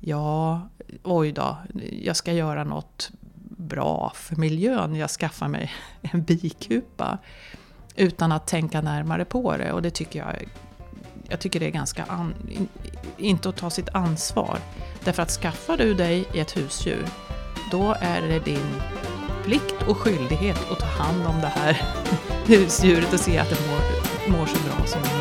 ja, oj då, jag ska göra något bra för miljön, jag skaffar mig en bikupa. Utan att tänka närmare på det och det tycker jag, jag tycker det är ganska, an, inte att ta sitt ansvar. Därför att skaffar du dig ett husdjur, då är det din plikt och skyldighet att ta hand om det här husdjuret och se att det mår, mår så bra som möjligt.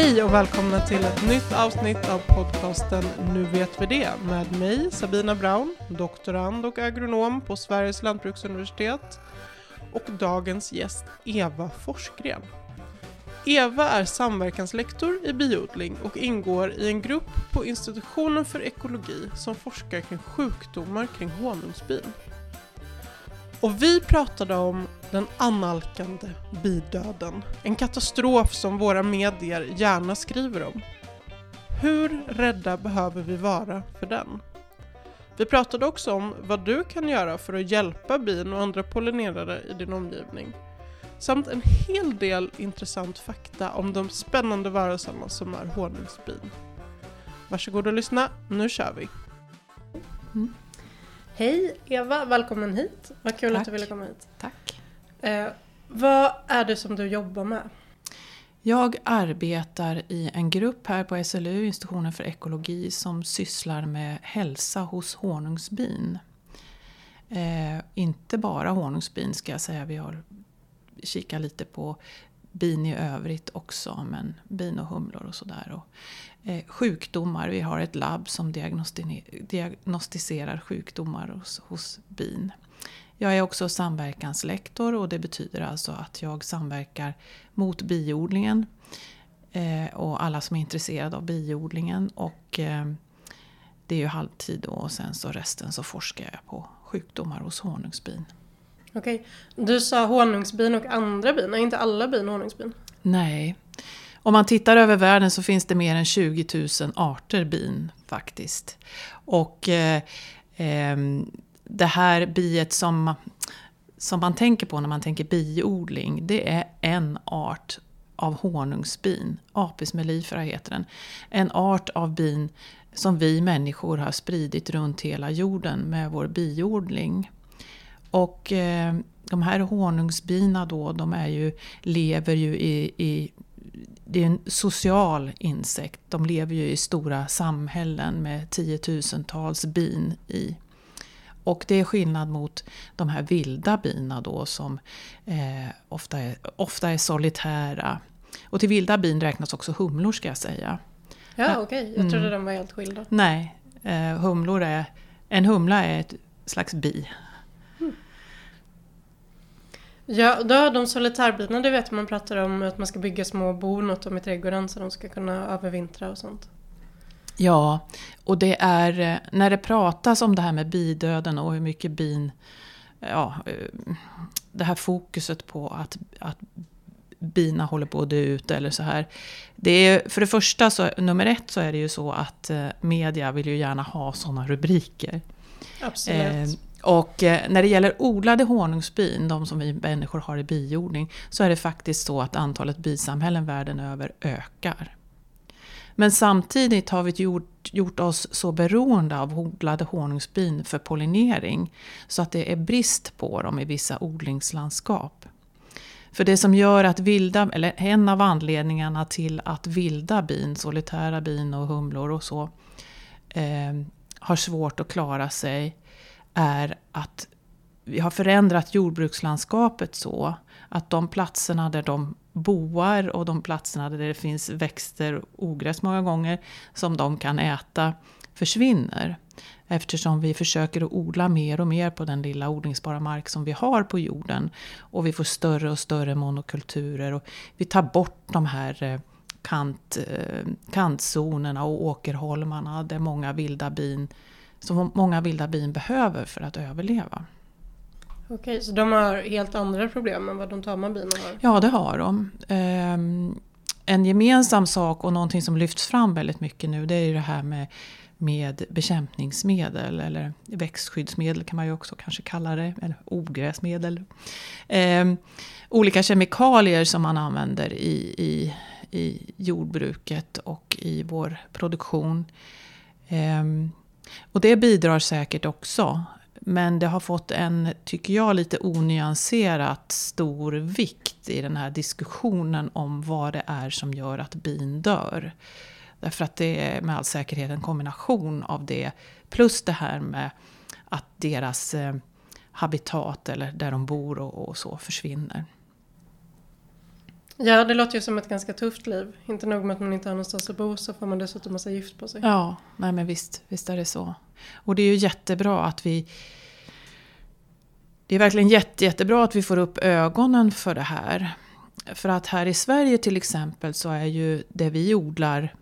Hej och välkomna till ett nytt avsnitt av podcasten Nu vet vi det med mig Sabina Braun, doktorand och agronom på Sveriges lantbruksuniversitet och dagens gäst Eva Forsgren. Eva är samverkanslektor i biodling och ingår i en grupp på Institutionen för ekologi som forskar kring sjukdomar kring honungsbin. Och vi pratade om den annalkande bidöden. En katastrof som våra medier gärna skriver om. Hur rädda behöver vi vara för den? Vi pratade också om vad du kan göra för att hjälpa bin och andra pollinerare i din omgivning. Samt en hel del intressant fakta om de spännande varelserna som är honungsbin. Varsågod och lyssna, nu kör vi! Mm. Hej Eva, välkommen hit. Vad kul Tack. att du ville komma hit. Tack. Eh, vad är det som du jobbar med? Jag arbetar i en grupp här på SLU, Institutionen för ekologi, som sysslar med hälsa hos honungsbin. Eh, inte bara honungsbin ska jag säga, vi har kikat lite på bin i övrigt också, men bin och humlor och sådär. Eh, sjukdomar, vi har ett labb som diagnosti- diagnostiserar sjukdomar hos, hos bin. Jag är också samverkanslektor och det betyder alltså att jag samverkar mot biodlingen eh, och alla som är intresserade av biodlingen. Och eh, det är ju halvtid då och sen så resten så forskar jag på sjukdomar hos honungsbin. Okej, du sa honungsbin och andra bin, är inte alla bin honungsbin? Nej. Om man tittar över världen så finns det mer än 20 000 arter bin faktiskt. Och eh, eh, det här biet som, som man tänker på när man tänker biodling, det är en art av honungsbin. Apis mellifera heter den. En art av bin som vi människor har spridit runt hela jorden med vår biodling. Och eh, de här honungsbina då, de är ju, lever ju i, i det är en social insekt. De lever ju i stora samhällen med tiotusentals bin i. Och det är skillnad mot de här vilda bina då som eh, ofta, är, ofta är solitära. Och till vilda bin räknas också humlor ska jag säga. Ja, okej. Jag trodde Mm. de var helt skilda. Nej, eh, humlor är, en humla är ett slags bi. Ja, då, de solitärbina, det vet man pratar om att man ska bygga små bon åt dem i trädgården så de ska kunna övervintra och sånt. Ja, och det är eh, när det pratas om det här med bidöden och hur mycket bin... Ja, eh, det här fokuset på att, att bina håller på att dö ut eller så här. Det är, för det första, så, nummer ett, så är det ju så att eh, media vill ju gärna ha sådana rubriker. Absolut. Och eh, när det gäller odlade honungsbin, de som vi människor har i biodling, så är det faktiskt så att antalet bisamhällen världen över ökar. Men samtidigt har vi gjort, gjort oss så beroende av odlade honungsbin för pollinering så att det är brist på dem i vissa odlingslandskap. För det som gör att vilda, eller en av anledningarna till att vilda bin, solitära bin och humlor och så, eh, har svårt att klara sig är att vi har förändrat jordbrukslandskapet så att de platserna där de boar och de platserna där det finns växter, och ogräs många gånger, som de kan äta försvinner. Eftersom vi försöker att odla mer och mer på den lilla odlingsbara mark som vi har på jorden. Och vi får större och större monokulturer och vi tar bort de här eh, kant, eh, kantzonerna och åkerholmarna där många vilda bin som många vilda bin behöver för att överleva. Okej, så de har helt andra problem än vad de tama bina har? Ja, det har de. Ehm, en gemensam sak och någonting som lyfts fram väldigt mycket nu det är ju det här med, med bekämpningsmedel eller växtskyddsmedel kan man ju också kanske kalla det, eller ogräsmedel. Ehm, olika kemikalier som man använder i, i, i jordbruket och i vår produktion. Ehm, och det bidrar säkert också. Men det har fått en, tycker jag, lite onyanserat stor vikt i den här diskussionen om vad det är som gör att bin dör. Därför att det är med all säkerhet en kombination av det plus det här med att deras eh, habitat eller där de bor och, och så försvinner. Ja, det låter ju som ett ganska tufft liv. Inte nog med att man inte har någonstans att bo så får man dessutom massa gift på sig. Ja, nej men visst, visst är det så. Och det är ju jättebra att vi... Det är verkligen jätte, jättebra att vi får upp ögonen för det här. För att här i Sverige till exempel så är ju det vi odlar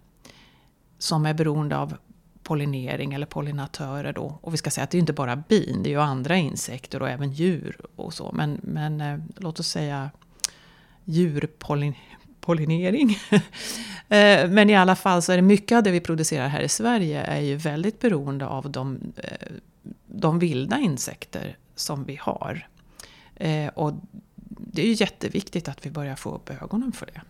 som är beroende av pollinering eller pollinatörer då. Och vi ska säga att det är inte bara bin, det är ju andra insekter och även djur och så. Men, men eh, låt oss säga djurpollinering. Eh, men i alla fall så är det mycket av det vi producerar här i Sverige är ju väldigt beroende av de, eh, de vilda insekter som vi har. Eh, och det är ju jätteviktigt att vi börjar få upp ögonen för det.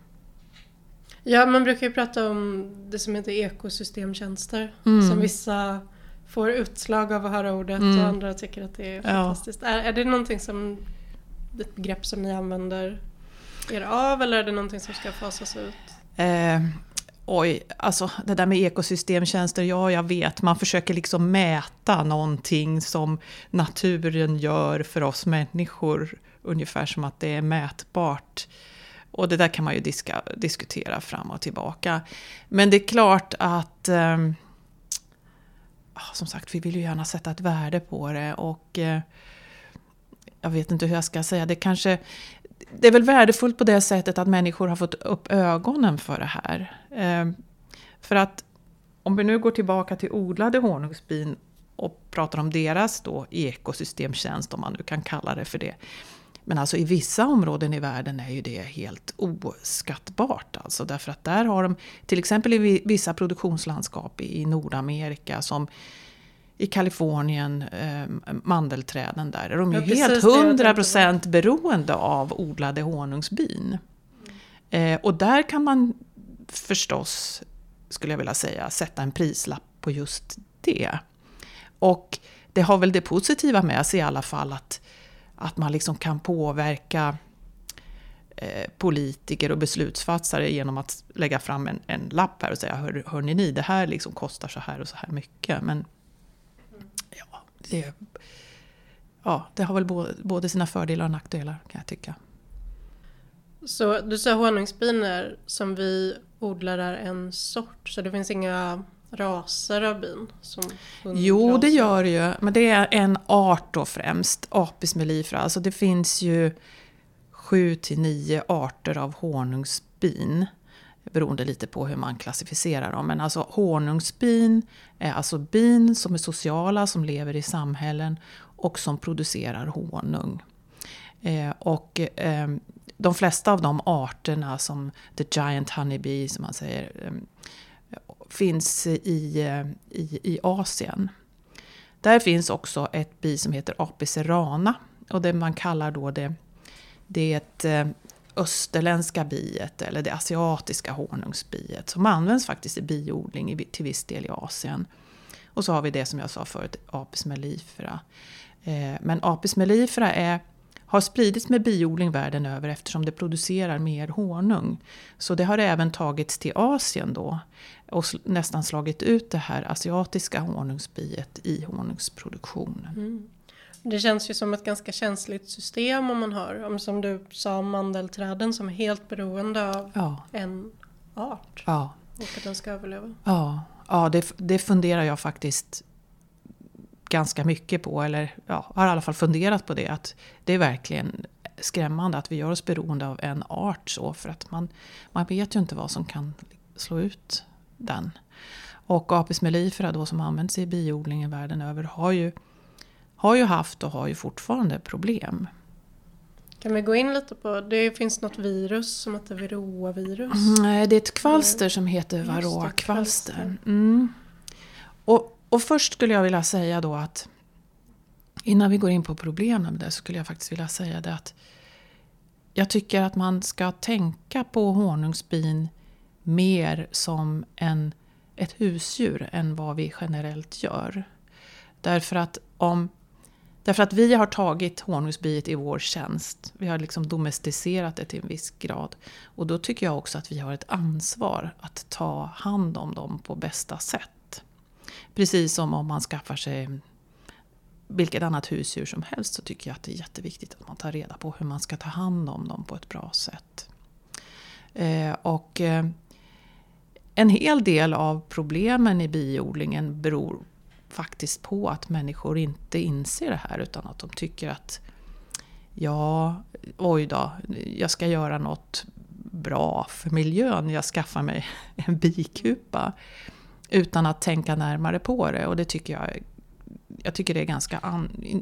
Ja, man brukar ju prata om det som heter ekosystemtjänster. Mm. Som vissa får utslag av att höra ordet mm. och andra tycker att det är fantastiskt. Ja. Är, är det någonting som, ett begrepp som ni använder är det av eller är det någonting som ska fasas ut? Eh, oj, alltså det där med ekosystemtjänster, ja jag vet, man försöker liksom mäta någonting som naturen gör för oss människor, ungefär som att det är mätbart. Och det där kan man ju diska, diskutera fram och tillbaka. Men det är klart att eh, som sagt, vi vill ju gärna sätta ett värde på det och eh, jag vet inte hur jag ska säga, det kanske det är väl värdefullt på det sättet att människor har fått upp ögonen för det här. Eh, för att om vi nu går tillbaka till odlade honungsbin och pratar om deras då ekosystemtjänst, om man nu kan kalla det för det. Men alltså i vissa områden i världen är ju det helt oskattbart. Alltså därför att där har de, till exempel i vissa produktionslandskap i Nordamerika som i Kalifornien, eh, mandelträden där, är de ju ja, helt hundra procent beroende av odlade honungsbin. Eh, och där kan man förstås, skulle jag vilja säga, sätta en prislapp på just det. Och det har väl det positiva med sig i alla fall att, att man liksom kan påverka eh, politiker och beslutsfattare genom att lägga fram en, en lapp här och säga Hör, hörni ni, det här liksom kostar så här och så här mycket. Men det, ja, det har väl både sina fördelar och nackdelar kan jag tycka. Så du sa honungsbin som vi odlar är en sort, så det finns inga raser av bin? Som jo, det gör det ju. Men det är en art då främst, Apis mellifera. Alltså det finns ju sju till nio arter av honungsbin beroende lite på hur man klassificerar dem. Men alltså honungsbin är alltså bin som är sociala, som lever i samhällen och som producerar honung. Eh, och eh, de flesta av de arterna som the giant honeybee som man säger eh, finns i, eh, i, i Asien. Där finns också ett bi som heter Apicerana. och det man kallar då det, det är ett eh, österländska biet eller det asiatiska honungsbiet som används faktiskt i biodling till viss del i Asien. Och så har vi det som jag sa förut, Apis mellifera. Eh, men Apis mellifera är, har spridits med biodling världen över eftersom det producerar mer honung. Så det har även tagits till Asien då och nästan slagit ut det här asiatiska honungsbiet i honungsproduktionen. Mm. Det känns ju som ett ganska känsligt system om man har, som du sa, mandelträden som är helt beroende av ja. en art. Ja. Och att den ska överleva. Ja, ja det, det funderar jag faktiskt ganska mycket på, eller ja, har i alla fall funderat på det. Att det är verkligen skrämmande att vi gör oss beroende av en art så, för att man, man vet ju inte vad som kan slå ut den. Och Apis mellifera då som används i biodlingen världen över har ju har ju haft och har ju fortfarande problem. Kan vi gå in lite på, det finns något virus som heter varroavirus? Nej, det är ett kvalster som heter varroakvalster. Mm. Och, och först skulle jag vilja säga då att innan vi går in på problemen med det så skulle jag faktiskt vilja säga det att jag tycker att man ska tänka på honungsbin mer som en, ett husdjur än vad vi generellt gör. Därför att, om, därför att vi har tagit honungsbiet i vår tjänst. Vi har liksom domesticerat det till en viss grad. Och då tycker jag också att vi har ett ansvar att ta hand om dem på bästa sätt. Precis som om man skaffar sig vilket annat husdjur som helst så tycker jag att det är jätteviktigt att man tar reda på hur man ska ta hand om dem på ett bra sätt. Eh, och eh, en hel del av problemen i biodlingen beror faktiskt på att människor inte inser det här utan att de tycker att ja, oj då, jag ska göra något bra för miljön, jag skaffar mig en bikupa. Utan att tänka närmare på det och det tycker jag jag tycker det är ganska... An,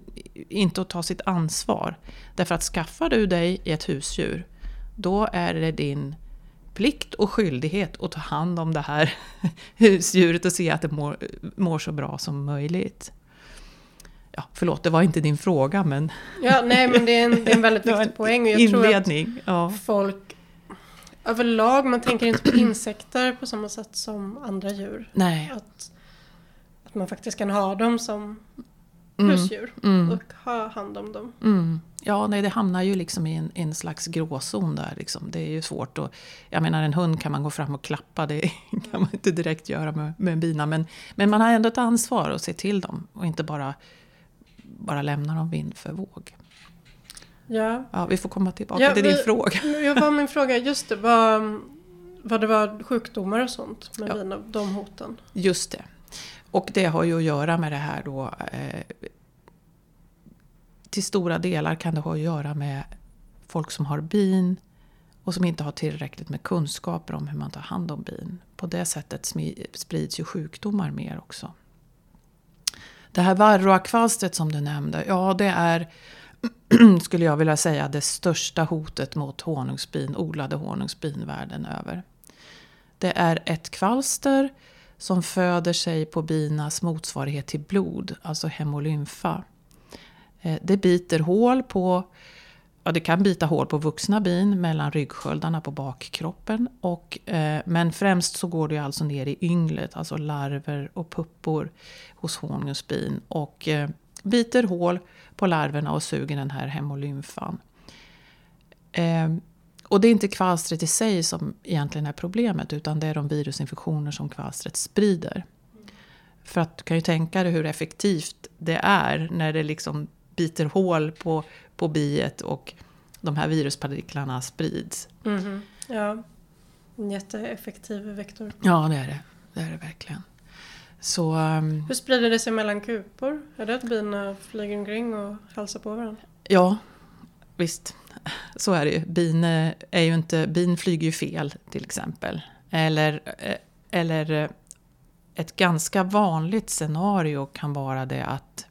inte att ta sitt ansvar. Därför att skaffar du dig ett husdjur, då är det din plikt och skyldighet att ta hand om det här husdjuret och se att det mår, mår så bra som möjligt. Ja, förlåt, det var inte din fråga men... Ja, nej men det är en, det är en väldigt viktig poäng. Jag inledning, tror att ja. folk överlag, man tänker inte på insekter på samma sätt som andra djur. Nej. Att man faktiskt kan ha dem som mm. husdjur mm. och ha hand om dem. Mm. Ja, nej, det hamnar ju liksom i en, en slags gråzon där. Liksom. Det är ju svårt. Och, jag menar, en hund kan man gå fram och klappa, det kan man inte direkt göra med, med en bina. Men, men man har ändå ett ansvar att se till dem och inte bara, bara lämna dem vind för våg. Ja. ja. Vi får komma tillbaka ja, till din fråga. Jag var min fråga, just det, vad, vad det var sjukdomar och sånt med ja. de hoten. Just det. Och det har ju att göra med det här då. Eh, till stora delar kan det ha att göra med folk som har bin och som inte har tillräckligt med kunskaper om hur man tar hand om bin. På det sättet sprids ju sjukdomar mer också. Det här varroakvalstret som du nämnde, ja det är skulle jag vilja säga det största hotet mot honungsbin, odlade honungsbin världen över. Det är ett kvalster som föder sig på binas motsvarighet till blod, alltså hemolymfa. Eh, det biter hål på Ja, det kan bita hål på vuxna bin mellan ryggsköldarna på bakkroppen. Och, eh, men främst så går det alltså ner i ynglet, alltså larver och puppor hos honungsbin. Och eh, biter hål på larverna och suger den här hemolymfan. Eh, och det är inte kvalstret i sig som egentligen är problemet utan det är de virusinfektioner som kvalstret sprider. För att du kan ju tänka dig hur effektivt det är när det liksom biter hål på, på biet och de här viruspartiklarna sprids. Mm -hmm. Ja, en jätteeffektiv vektor. Ja, det är det. Det är det verkligen. Så, um, hur sprider det sig mellan kupor? Är det att bina flyger omkring och hälsar på varandra? Ja, visst så är det ju. Bin, är ju inte, bin flyger ju fel till exempel. Eller, eh, eller eh, ett ganska vanligt scenario kan vara det att,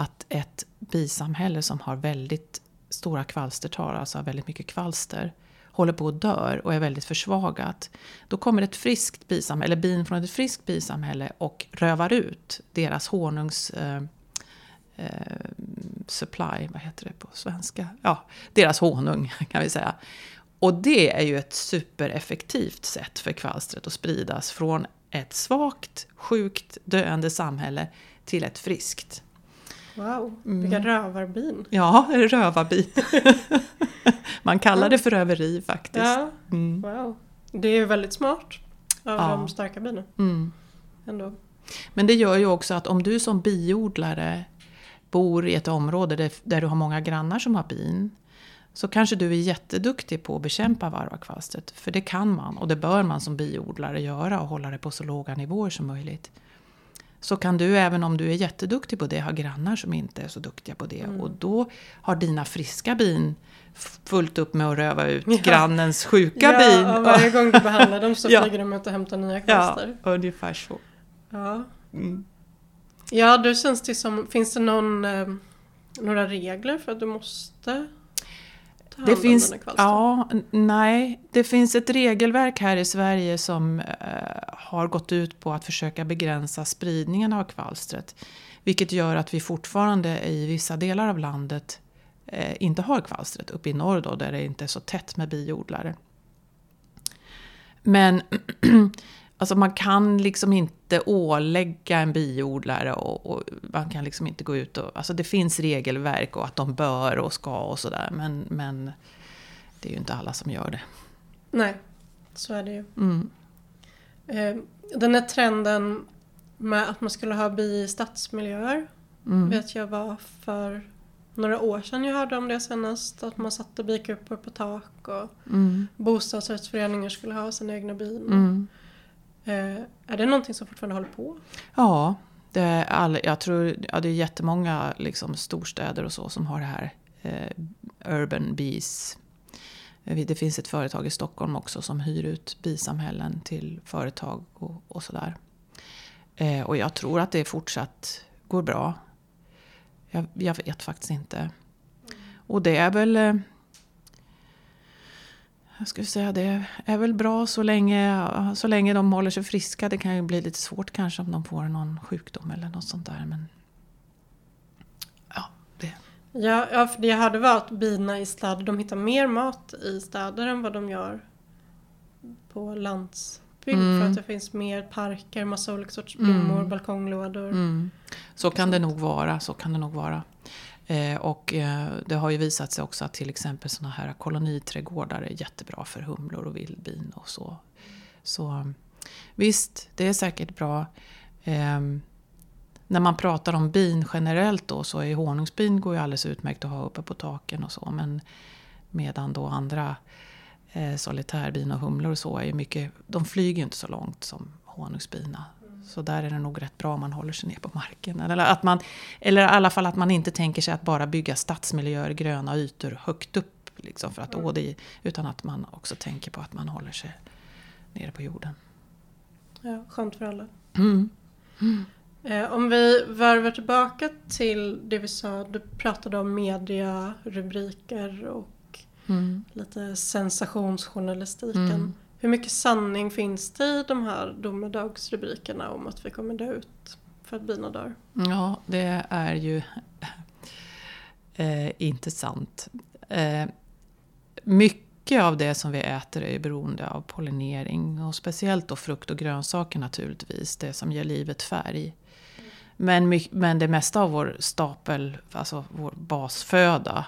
att ett bisamhälle som har väldigt stora kvalstertal, alltså har väldigt mycket kvalster, håller på att dör och är väldigt försvagat. Då kommer ett friskt bisamhälle, eller bin från ett friskt bisamhälle och rövar ut deras honungs... Eh, eh supply, vad heter det på svenska? Ja, deras honung kan vi säga. Och det är ju ett supereffektivt sätt för kvalstret att spridas från ett svagt, sjukt, döende samhälle till ett friskt. Wow, vilka mm. rövarbin! Ja, rövarbin. Man kallar det för röveri faktiskt. Ja, mm. Wow, det är ju väldigt smart av ja. de starka bina. Mm. Ändå. Men det gör ju också att om du som biodlare bor i ett område där, där du har många grannar som har bin så kanske du är jätteduktig på att bekämpa varroakvalstret. För det kan man och det bör man som biodlare göra och hålla det på så låga nivåer som möjligt. Så kan du, även om du är jätteduktig på det, ha grannar som inte är så duktiga på det. Mm. Och då har dina friska bin fullt upp med att röva ut ja. grannens sjuka ja, bin. Ja, varje gång du behandlar dem så ja. flyger de ut och hämtar nya kvalster. Ja, ungefär så. Ja. Mm. Ja, då känns det som, finns det någon, eh, några regler för att du måste det finns, Ja, nej. Det finns ett regelverk här i Sverige som eh, har gått ut på att försöka begränsa spridningen av kvalstret. Vilket gör att vi fortfarande i vissa delar av landet eh, inte har kvalstret, uppe i norr då, där det inte är så tätt med biodlare. Men alltså man kan liksom inte ålägga en biodlare och, och, man kan liksom inte gå ut och... Alltså det finns regelverk och att de bör och ska och sådär men, men det är ju inte alla som gör det. Nej, så är det ju. Mm. Eh, den här trenden med att man skulle ha bi i stadsmiljöer mm. vet jag var för några år sedan jag hörde om det senast. Att man satte bikupor på tak och mm. bostadsrättsföreningar skulle ha sina egna bin. Mm. Eh, är det någonting som fortfarande håller på? Ja, det är, all, jag tror, ja, det är jättemånga liksom, storstäder och så som har det här. Eh, urban bees. Eh, det finns ett företag i Stockholm också som hyr ut bisamhällen till företag och, och sådär. Eh, och jag tror att det fortsatt går bra. Jag, jag vet faktiskt inte. Och det är väl... Eh, jag skulle säga det är väl bra så länge, så länge de håller sig friska. Det kan ju bli lite svårt kanske om de får någon sjukdom eller något sånt där. Men ja, det. Ja, ja för det hade varit bina i städer. De hittar mer mat i städer än vad de gör på landsbygd. Mm. För att det finns mer parker, massa olika sorts blommor, mm. balkonglådor. Mm. Så kan det nog vara. Så kan det nog vara. Eh, och eh, det har ju visat sig också att till exempel sådana här koloniträdgårdar är jättebra för humlor och vildbin och så. Så visst, det är säkert bra. Ehm, när man pratar om bin generellt då så är honungsbin går ju alldeles utmärkt att ha uppe på taken och så. Men medan då andra eh, solitärbin och humlor och så är ju mycket, de flyger ju inte så långt som honungsbina. Så där är det nog rätt bra om man håller sig ner på marken. Eller, att man, eller i alla fall att man inte tänker sig att bara bygga stadsmiljöer, gröna ytor högt upp. Liksom för att mm. det, utan att man också tänker på att man håller sig nere på jorden. Ja, skönt för alla. Mm. Mm. Om vi varvar tillbaka till det vi sa, du pratade om media, rubriker och mm. lite sensationsjournalistiken. Mm. Hur mycket sanning finns det i de här domedagsrubrikerna om att vi kommer dö ut för att bina dör? Ja, det är ju eh, inte sant. Eh, mycket av det som vi äter är beroende av pollinering och speciellt då frukt och grönsaker naturligtvis, det som ger livet färg. Men, men det mesta av vår stapel, alltså vår basföda,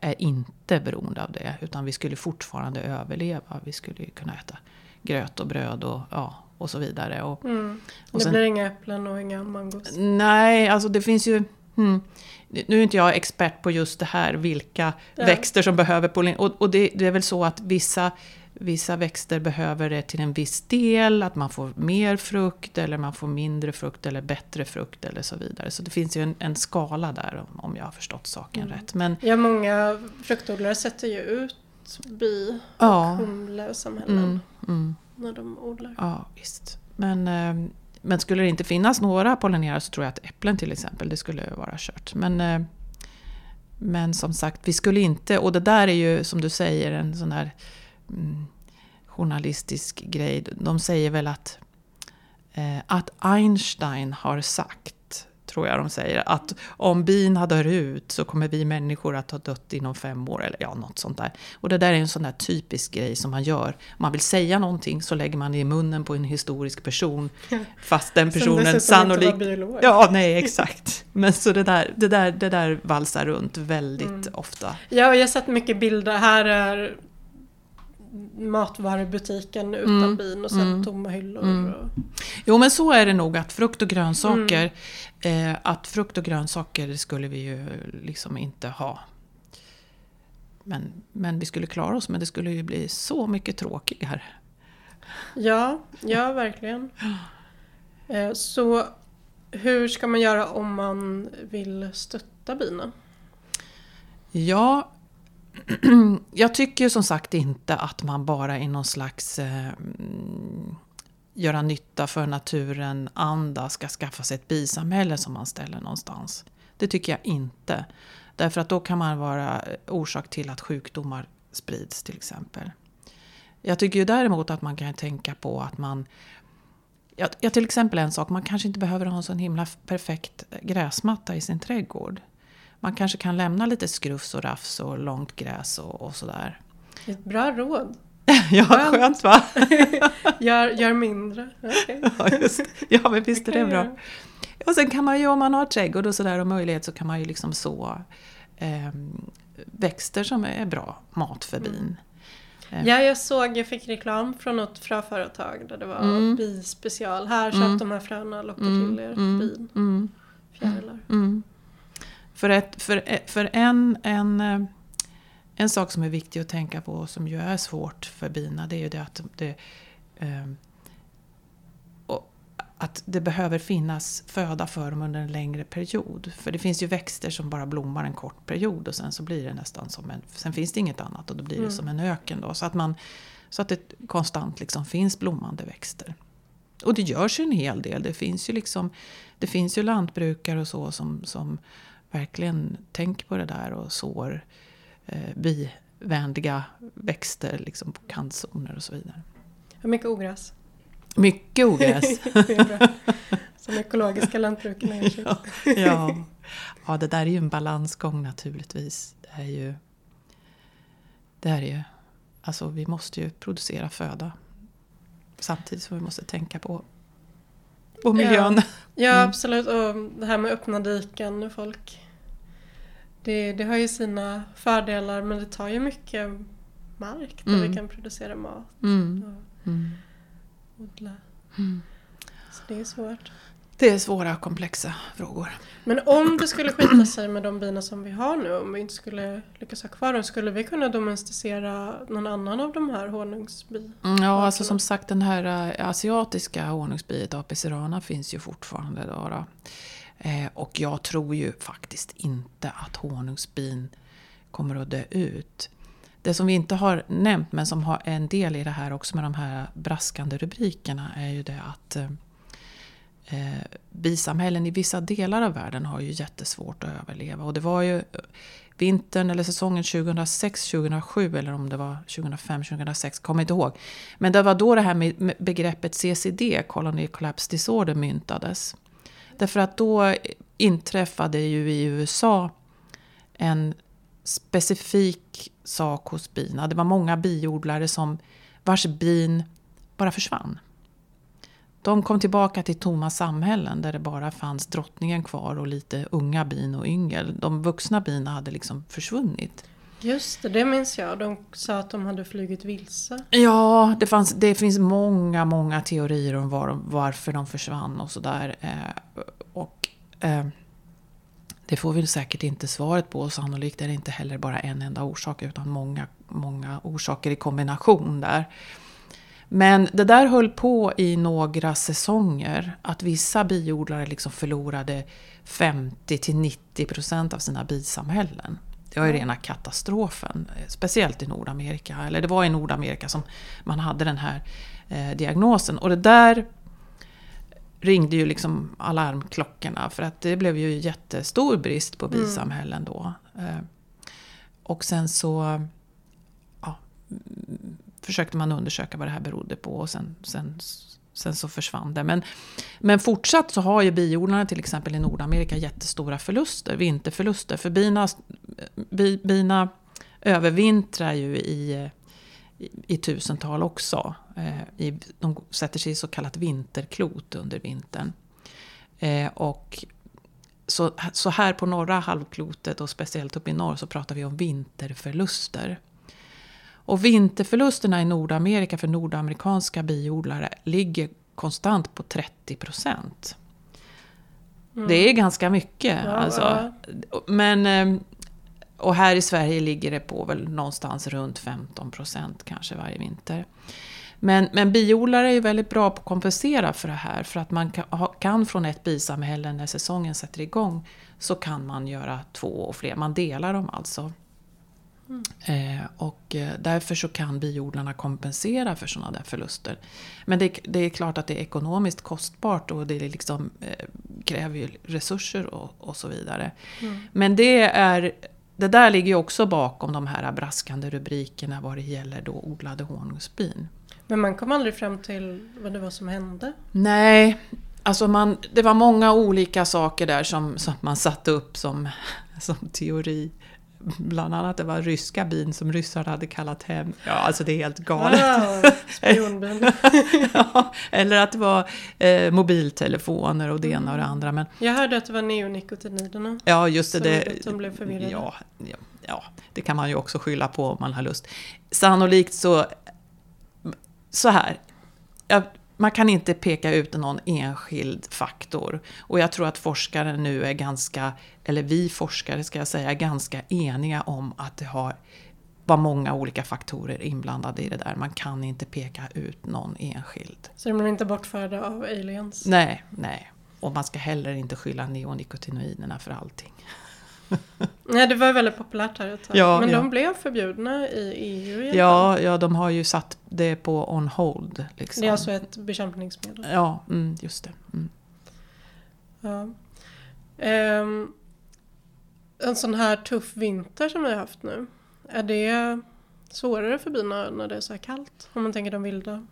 är inte beroende av det. Utan vi skulle fortfarande överleva. Vi skulle kunna äta gröt och bröd och, ja, och så vidare. Och, mm. och det sen, blir inga äpplen och inga mangos? Nej, alltså det finns ju... Hmm, nu är inte jag expert på just det här, vilka ja. växter som behöver pollinering. Och, och det, det, är väl så att vissa Vissa växter behöver det till en viss del, att man får mer frukt eller man får mindre frukt eller bättre frukt eller så vidare. Så det finns ju en, en skala där om jag har förstått saken mm. rätt. Men, ja, många fruktodlare sätter ju ut bi och ja. humle och samhällen mm, mm. när de odlar. Ja, visst. Men, eh, men skulle det inte finnas några pollinerare så tror jag att äpplen till exempel, det skulle vara kört. Men, eh, men som sagt, vi skulle inte, och det där är ju som du säger en sån mm, journalistisk grej. De säger väl att, eh, att Einstein har sagt, tror jag de säger, att om bin dör ut så kommer vi människor att ha dött inom fem år. Eller ja, något sånt där. Och det där är en sån där typisk grej som man gör. Om man vill säga någonting så lägger man det i munnen på en historisk person. Fast den personen sannolikt... Ja, nej exakt. Men så det där, det där, det där valsar runt väldigt mm. ofta. Ja, och jag har sett mycket bilder. Här är matvarubutiken utan mm. bin och sen mm. tomma hyllor. Mm. Och... Jo men så är det nog att frukt och grönsaker, mm. eh, att frukt och grönsaker skulle vi ju liksom inte ha. Men, men vi skulle klara oss men det skulle ju bli så mycket tråkigare. Ja, ja verkligen. Eh, så hur ska man göra om man vill stötta bina? Ja, jag tycker som sagt inte att man bara i någon slags eh, göra nytta för naturen anda ska skaffa sig ett bisamhälle som man ställer någonstans. Det tycker jag inte. Därför att då kan man vara eh, orsak till att sjukdomar sprids till exempel. Jag tycker ju däremot att man kan tänka på att man Ja, till exempel en sak, man kanske inte behöver ha en sån himla perfekt eh, gräsmatta i sin trädgård man kanske kan lämna lite skrufs och rafs och långt gräs och, och sådär. Ett bra råd. ja, skönt, skönt va? gör, gör mindre. Okay. ja, just, ja, men visst är det bra. Och sen kan man ju, om man har trädgård och sådär och möjlighet, så kan man ju liksom så eh, växter som är bra mat för bin. Mm. Ja, jag såg, jag fick reklam från något fröföretag där det var mm. bispecial. Här, köp mm. de här fröna, locka mm. till er mm. bin. Mm. Fjärilar. Mm. För, ett, för, för en, en, eh, en sak som är viktig att tänka på och som ju är svårt för bina, det är ju det att det, eh, att det behöver finnas föda för dem under en längre period. För det finns ju växter som bara blommar en kort period och sen så blir det nästan som en... Sen finns det inget annat och då blir det mm. som en öken då. Så att, man, så att det konstant liksom finns blommande växter. Och det görs ju en hel del. Det finns ju, liksom, det finns ju lantbrukare och så som, som verkligen tänker på det där och sår eh, bivänliga växter liksom på kantzoner och så vidare. Hur mycket ogräs? Mycket ogräs. Som ekologiska lantbrukarna ja, ja. ja, det där är ju en balansgång naturligtvis. Det är ju... Det är ju... Alltså vi måste ju producera föda. Samtidigt som vi måste tänka på, på miljön. Ja, ja mm. absolut. Och det här med öppna diken. Folk, det, det har ju sina fördelar men det tar ju mycket mark där mm. vi kan producera mat. Mm. Mm odla. Mm. Så det är svårt. Det är svåra komplexa frågor. Men om det skulle skita sig med de bina som vi har nu, om vi inte skulle lyckas ha kvar dem, skulle vi kunna domesticera någon annan av de här honungsbi? Mm, ja, alltså som sagt den här äh, asiatiska honungsbiet, Apis cerana, finns ju fortfarande. Då, då. Eh, och jag tror ju faktiskt inte att honungsbin kommer att dö ut. Det som vi inte har nämnt men som har en del i det här också med de här braskande rubrikerna är ju det att eh, bisamhällen i vissa delar av världen har ju jättesvårt att överleva. Och det var ju eh, vintern eller säsongen 2006-2007 eller om det var 2005-2006, kommer inte ihåg. Men det var då det här med begreppet CCD, Colony Collapse Disorder, myntades. Därför att då inträffade ju i USA en specifik sak hos bina. Det var många biodlare som, vars bin bara försvann. De kom tillbaka till tomma samhällen där det bara fanns drottningen kvar och lite unga bin och yngel. De vuxna bina hade liksom försvunnit. Just det, det minns jag. De sa att de hade flugit vilse. Ja, det, fanns, det finns många, många teorier om var, varför de försvann och sådär. Eh, och, eh, det får vi säkert inte svaret på och sannolikt är det inte heller bara en enda orsak utan många, många orsaker i kombination där. Men det där höll på i några säsonger. Att vissa biodlare liksom förlorade 50-90% av sina bisamhällen. Det var ju rena katastrofen. Speciellt i Nordamerika. Eller det var i Nordamerika som man hade den här eh, diagnosen. Och det där ringde ju liksom alarmklockorna för att det blev ju jättestor brist på mm. bisamhällen då. Eh, och sen så ja, försökte man undersöka vad det här berodde på och sen, sen, sen så försvann det. Men, men fortsatt så har ju biodlarna till exempel i Nordamerika jättestora förluster, vinterförluster. För bina, bina övervintrar ju i i, tusental också. Eh, de sätter sig i så kallat vinterklot under vintern. Eh, och så, så här på norra halvklotet och speciellt uppe i norr så pratar vi om vinterförluster. Och vinterförlusterna i Nordamerika för nordamerikanska biodlare ligger konstant på 30 procent. Mm. Det är ganska mycket. Ja, alltså. Men eh, och här i Sverige ligger det på väl någonstans runt 15 procent kanske varje vinter. Men, men biodlare är väldigt bra på att kompensera för det här. För att man kan, kan från ett bisamhälle när säsongen sätter igång så kan man göra två och fler. Man delar dem alltså. Mm. Eh, och eh, därför så kan biodlarna kompensera för sådana där förluster. Men det, det, är klart att det är ekonomiskt kostbart och det liksom, eh, kräver ju resurser och, och så vidare. Mm. Men det är det där ligger ju också bakom de här braskande rubrikerna vad det gäller då odlade honungsbin. Men man kom aldrig fram till vad det var som hände? Nej, alltså man, det var många olika saker där som, som man satte upp som, som teori. Bland annat det var ryska bin som ryssarna hade kallat hem. Ja, alltså det är helt galet. Ah, spionbin. ja, eller att det var eh, mobiltelefoner och det ena och det andra. Men, Jag hörde att det var neonikotinoiderna. ja, just det. Som det de blev förvirrade. Ja, ja, ja, det kan man ju också skylla på om man har lust. Sannolikt så... Så här. Jag, man kan inte peka ut någon enskild faktor. Och jag tror att forskare nu är ganska, eller vi forskare ska jag säga, är ganska eniga om att det har var många olika faktorer inblandade i det där. Man kan inte peka ut någon enskild. Så de blev inte bortförda av aliens. Nej, nej. Och man ska heller inte skylla neonikotinoiderna för allting. Nej, det var väldigt populärt här ett tag. Ja, Men ja. de blev förbjudna i EU. Ja, ja, de har ju satt det på on hold. Liksom. Det är alltså ett bekämpningsmedel. Ja, mm, just det. Mm. Ja. Ehm, en sån här tuff vinter som vi har haft nu. Är det svårare för bina när det är så här kallt? Om man tänker de vilda.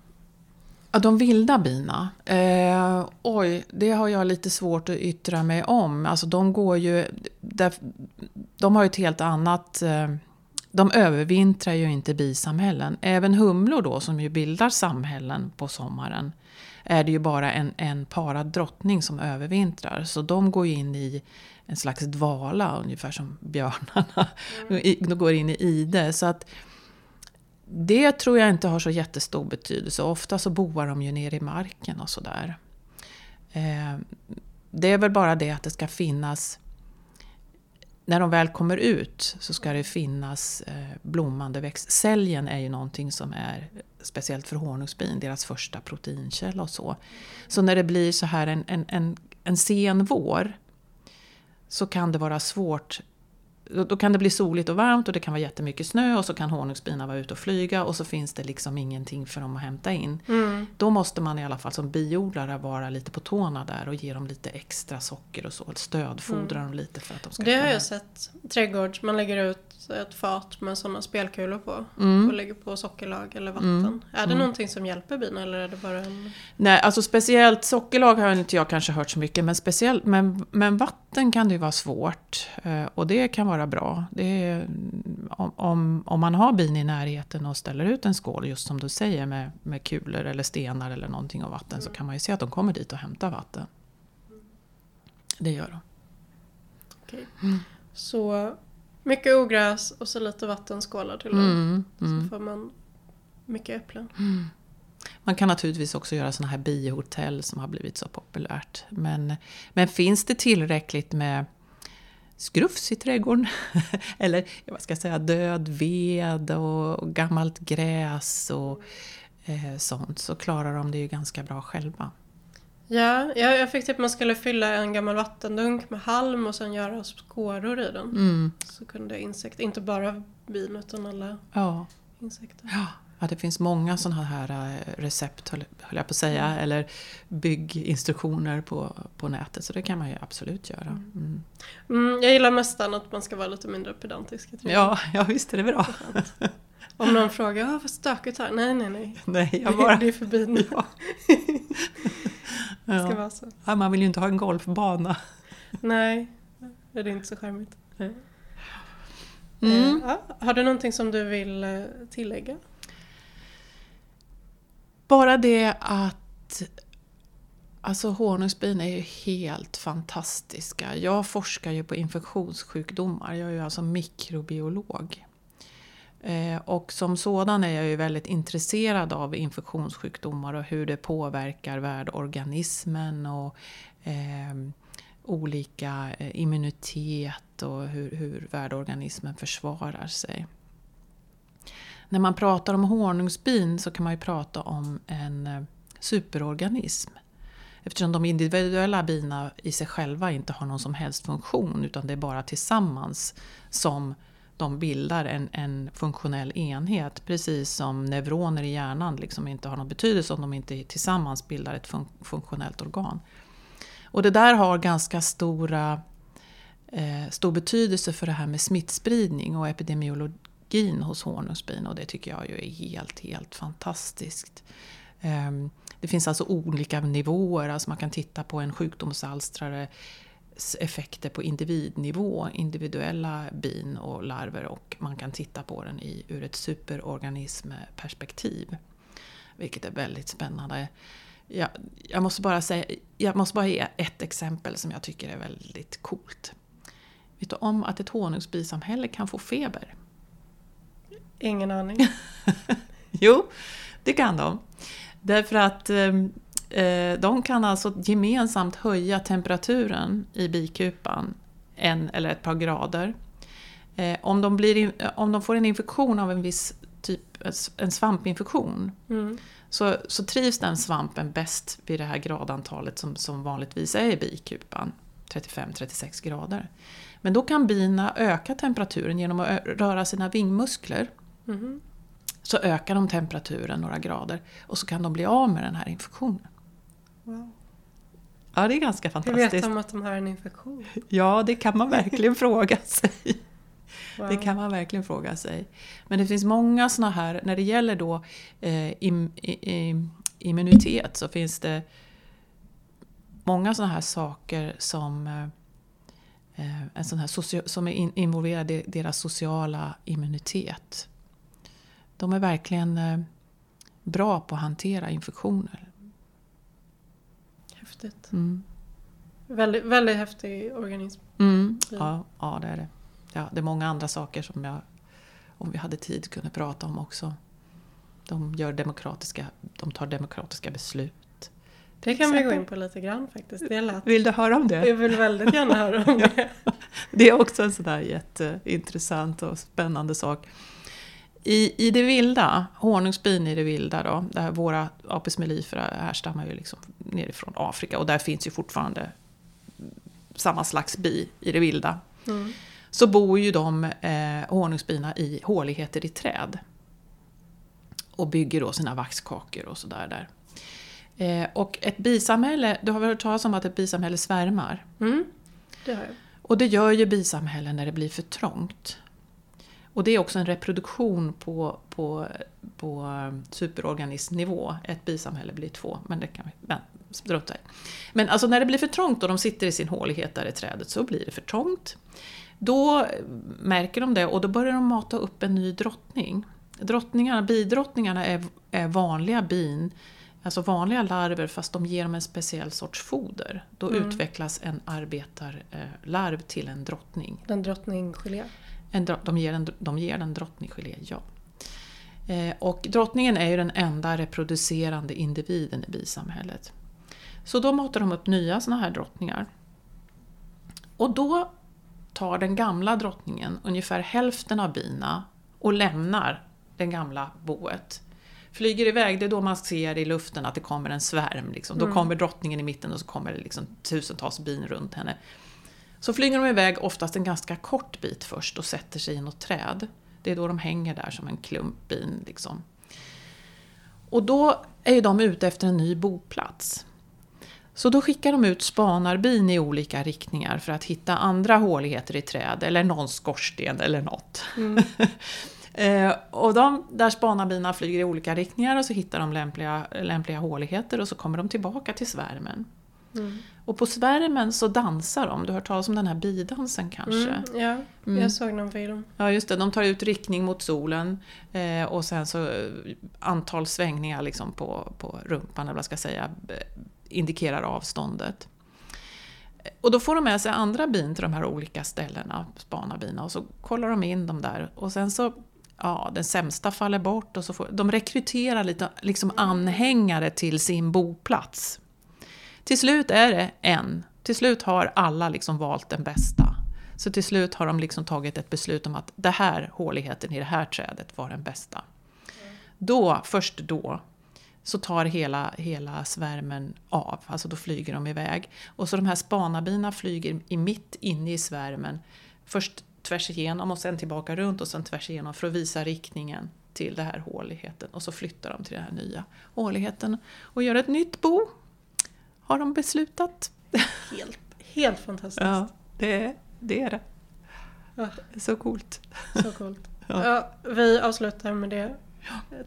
Ja, de vilda bina. Eh, oj, det har jag lite svårt att yttra mig om. Alltså de går ju... Där, de har ju ett helt annat... Eh, de övervintrar ju inte bisamhällen. Även humlor då, som ju bildar samhällen på sommaren, är det ju bara en, en parad drottning som övervintrar. Så de går ju in i en slags dvala, ungefär som björnarna. I- De går in i ide. Så att det tror jag inte har så jättestor betydelse. Ofta så boar de ju nere i marken och sådär. Eh, det är väl bara det att det ska finnas... När de väl kommer ut så ska det finnas eh, blommande växt. Säljen är ju någonting som är speciellt för honungsbin, deras första proteinkälla och så. Så när det blir så här en, en, en, en sen vår så kan det vara svårt då, kan det bli soligt och varmt och det kan vara jättemycket snö och så kan honungsbina vara ute och flyga och så finns det liksom ingenting för dem att hämta in. Mm. Då måste man i alla fall som biodlare vara lite på tårna där och ge dem lite extra socker och så. Stödfodra dem lite för att de ska Mm. Det har jag sett. Trädgård, man lägger ut ett fat med sådana spelkulor på. Mm. Och lägger på sockerlag eller vatten. Är det någonting som hjälper bina eller är det bara en... Nej, alltså speciellt sockerlag har inte jag kanske hört så mycket, men, speciellt, men, men vatten kan det ju vara svårt. eh, Och det kan vara bra. Är, om, om, man har bin i närheten och ställer ut en skål, just som du säger, med, med kulor eller stenar eller någonting och vatten, så kan man ju se att de kommer dit och hämtar vatten. Det gör de. Okej. Så mycket ogräs och så lite vattenskålar till dem. Mm, Så mm. får man mycket äpplen. Man kan naturligtvis också göra såna här biohotell som har blivit så populärt. Men, men finns det tillräckligt med skrufs i trädgården? Eller vad ska jag säga, död ved och, och gammalt gräs och eh, sånt så klarar de det ju ganska bra själva. Ja, jag, jag fick typ att man skulle fylla en gammal vattendunk med halm och sen göra skåror i den. Mm, Så kunde insekter, inte bara bin utan alla ja. insekter. Ja, ja, det finns många sådana här eh, recept, höll jag på att säga, eller bygginstruktioner på, på nätet. Så det kan man ju absolut göra. Mm. Mm, jag gillar nästan att man ska vara lite mindre pedantisk. Ja, ja, visst är det bra. Om någon frågar, ah, vad stökigt här. Nej, nej, nej. Nej, jag bara... Det är för bin. Ja. Det ska Ja. vara så. Ja, man vill ju inte ha en golfbana. Nej, det är inte så charmigt. Mm. Eh, ja. Har du någonting som du vill eh, tillägga? Bara det att alltså honungsbin är ju helt fantastiska. Jag forskar ju på infektionssjukdomar. Jag är ju alltså mikrobiolog. Eh, och som sådan är jag ju väldigt intresserad av infektionssjukdomar och hur det påverkar värdorganismen och eh, olika eh, immunitet och hur, hur värdorganismen försvarar sig. När man pratar om honungsbin så kan man ju prata om en eh, superorganism. Eftersom de individuella bina i sig själva inte har någon som helst funktion utan det är bara tillsammans som de bildar en, en funktionell enhet. Precis som neuroner i hjärnan liksom inte har någon betydelse om de inte tillsammans bildar ett fun funktionellt organ. Och det där har ganska stora, eh, stor betydelse för det här med smittspridning och epidemiologi magin hos honungsbin och det tycker jag ju är helt, helt fantastiskt. Ehm, det finns alltså olika nivåer, alltså man kan titta på en sjukdomsalstrare effekter på individnivå, individuella bin och larver och man kan titta på den i, ur ett superorganismperspektiv. Vilket är väldigt spännande. Jag, jag, måste bara säga, jag måste bara ge ett exempel som jag tycker är väldigt coolt. Vet du om att ett honungsbisamhälle kan få feber? Ingen aning. jo, det kan de. Därför att ehm, eh, de kan alltså gemensamt höja temperaturen i bikupan en eller ett par grader. Eh, om, de blir, om de får en infektion av en viss typ, en svampinfektion, mm. så, så trivs den svampen bäst vid det här gradantalet som, som vanligtvis är i bikupan, 35-36 grader. Men då kan bina öka temperaturen genom att röra sina vingmuskler. Mm. Så ökar de temperaturen några grader och så kan de bli av med den här infektionen. Wow. Ja, det är ganska fantastiskt. Hur vet de att de har en infektion? Ja, det kan man verkligen fråga sig. Wow. Det kan man verkligen fråga sig. Men det finns många sådana här, när det gäller då eh, im, im, immunitet så finns det många sådana här saker som, eh, en sån här socio, som är in, involverade i deras sociala immunitet. De är verkligen eh, bra på att hantera infektioner. Häftigt. Mm. Väldigt, väldigt häftig organism. Mm. Ja, ja, det är det. Ja, det är många andra saker som jag, om vi hade tid, kunde prata om också. De, gör demokratiska, de tar demokratiska beslut. Det kan vi gå in på lite grann faktiskt. Det lät... Vill du höra om det? Jag vill väldigt gärna höra om det. det är också en sådär jätteintressant och spännande sak. I, I det vilda, honungsbin i det vilda då, där våra apis mellifera härstammar ju liksom nerifrån Afrika och där finns ju fortfarande samma slags bi i det vilda. Mm. Så bor ju de eh, honungsbina i håligheter i träd. Och bygger då sina vaxkakor och sådär där. Eh, och ett bisamhälle, du har väl hört talas om att ett bisamhälle svärmar? Mm, det har jag. Och det gör ju bisamhällen när det blir för trångt. Och det är också en reproduktion på, på, på superorganismnivå. Ett bisamhälle blir två, men det kan vi strunta i. Men alltså när det blir för trångt och de sitter i sin hålighet där i trädet så blir det för trångt. Då märker de det och då börjar de mata upp en ny drottning. Drottningarna, bidrottningarna är, är vanliga bin, alltså vanliga larver fast de ger dem en speciell sorts foder. Då mm. utvecklas en arbetarlarv till en drottning. En drottninggelé? En, de, ger en, de ger en drottninggelé, ja. Eh, och drottningen är ju den enda reproducerande individen i bisamhället. Så då matar de upp nya såna här drottningar. Och då tar den gamla drottningen ungefär hälften av bina och lämnar det gamla boet. Flyger iväg, det är då man ser i luften att det kommer en svärm. Liksom. Då mm. kommer drottningen i mitten och så kommer det liksom tusentals bin runt henne. Så flyger de iväg oftast en ganska kort bit först och sätter sig i något träd. Det är då de hänger där som en klump bin. Liksom. Och då är ju de ute efter en ny boplats. Så då skickar de ut spanarbin i olika riktningar för att hitta andra håligheter i träd eller någon skorsten eller något. Mm. eh, och de, där spanarbina flyger i olika riktningar och så hittar de lämpliga, lämpliga håligheter och så kommer de tillbaka till svärmen. Mm. Och på svärmen så dansar de, du har hört talas om den här bidansen kanske? Mm, ja, mm. jag såg någon film. Ja just det, de tar ut riktning mot solen eh, och sen så eh, antal svängningar liksom på, på rumpan, eller vad ska jag säga, indikerar avståndet. Och då får de med sig andra bin till de här olika ställena, spanarbina, och så kollar de in dem där. Och sen så, ja, den sämsta faller bort och så får, de rekryterar lite liksom anhängare till sin boplats. Till slut är det en. Till slut har alla liksom valt den bästa. Så till slut har de liksom tagit ett beslut om att det här håligheten i det här trädet var den bästa. Då, först då, så tar hela, hela svärmen av, alltså då flyger de iväg. Och så de här spanarbina flyger i mitt inne i svärmen, först tvärs igenom och sen tillbaka runt och sen tvärs igenom för att visa riktningen till den här håligheten. Och så flyttar de till den här nya håligheten och gör ett nytt bo, har de beslutat. Helt, helt fantastiskt. Ja, det, det är det. Ja. Så coolt. Så coolt. Ja. ja. vi avslutar med det.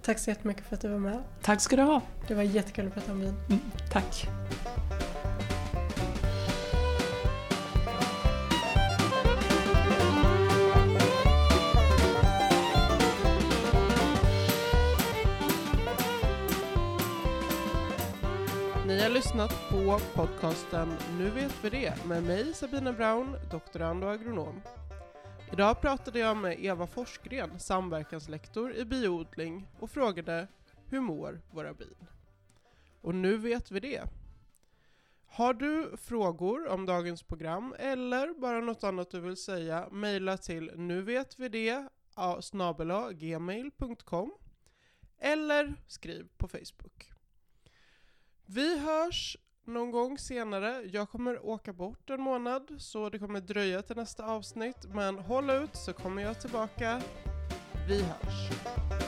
Tack så jättemycket för att du var med. Tack ska du ha. Det var jättekul att prata om vin. Mm, tack. Lyssnat på podcasten Nu vet vi det med mig Sabina Brown, doktorand och agronom. Idag pratade jag med Eva Forsgren, samverkanslektor i biodling och frågade hur mår våra bin? Och nu vet vi det. Har du frågor om dagens program eller bara något annat du vill säga, mejla till nuvetvd gmail.com eller skriv på Facebook. Vi hörs någon gång senare. Jag kommer åka bort en månad så det kommer dröja till nästa avsnitt men håll ut så kommer jag tillbaka. Vi hörs!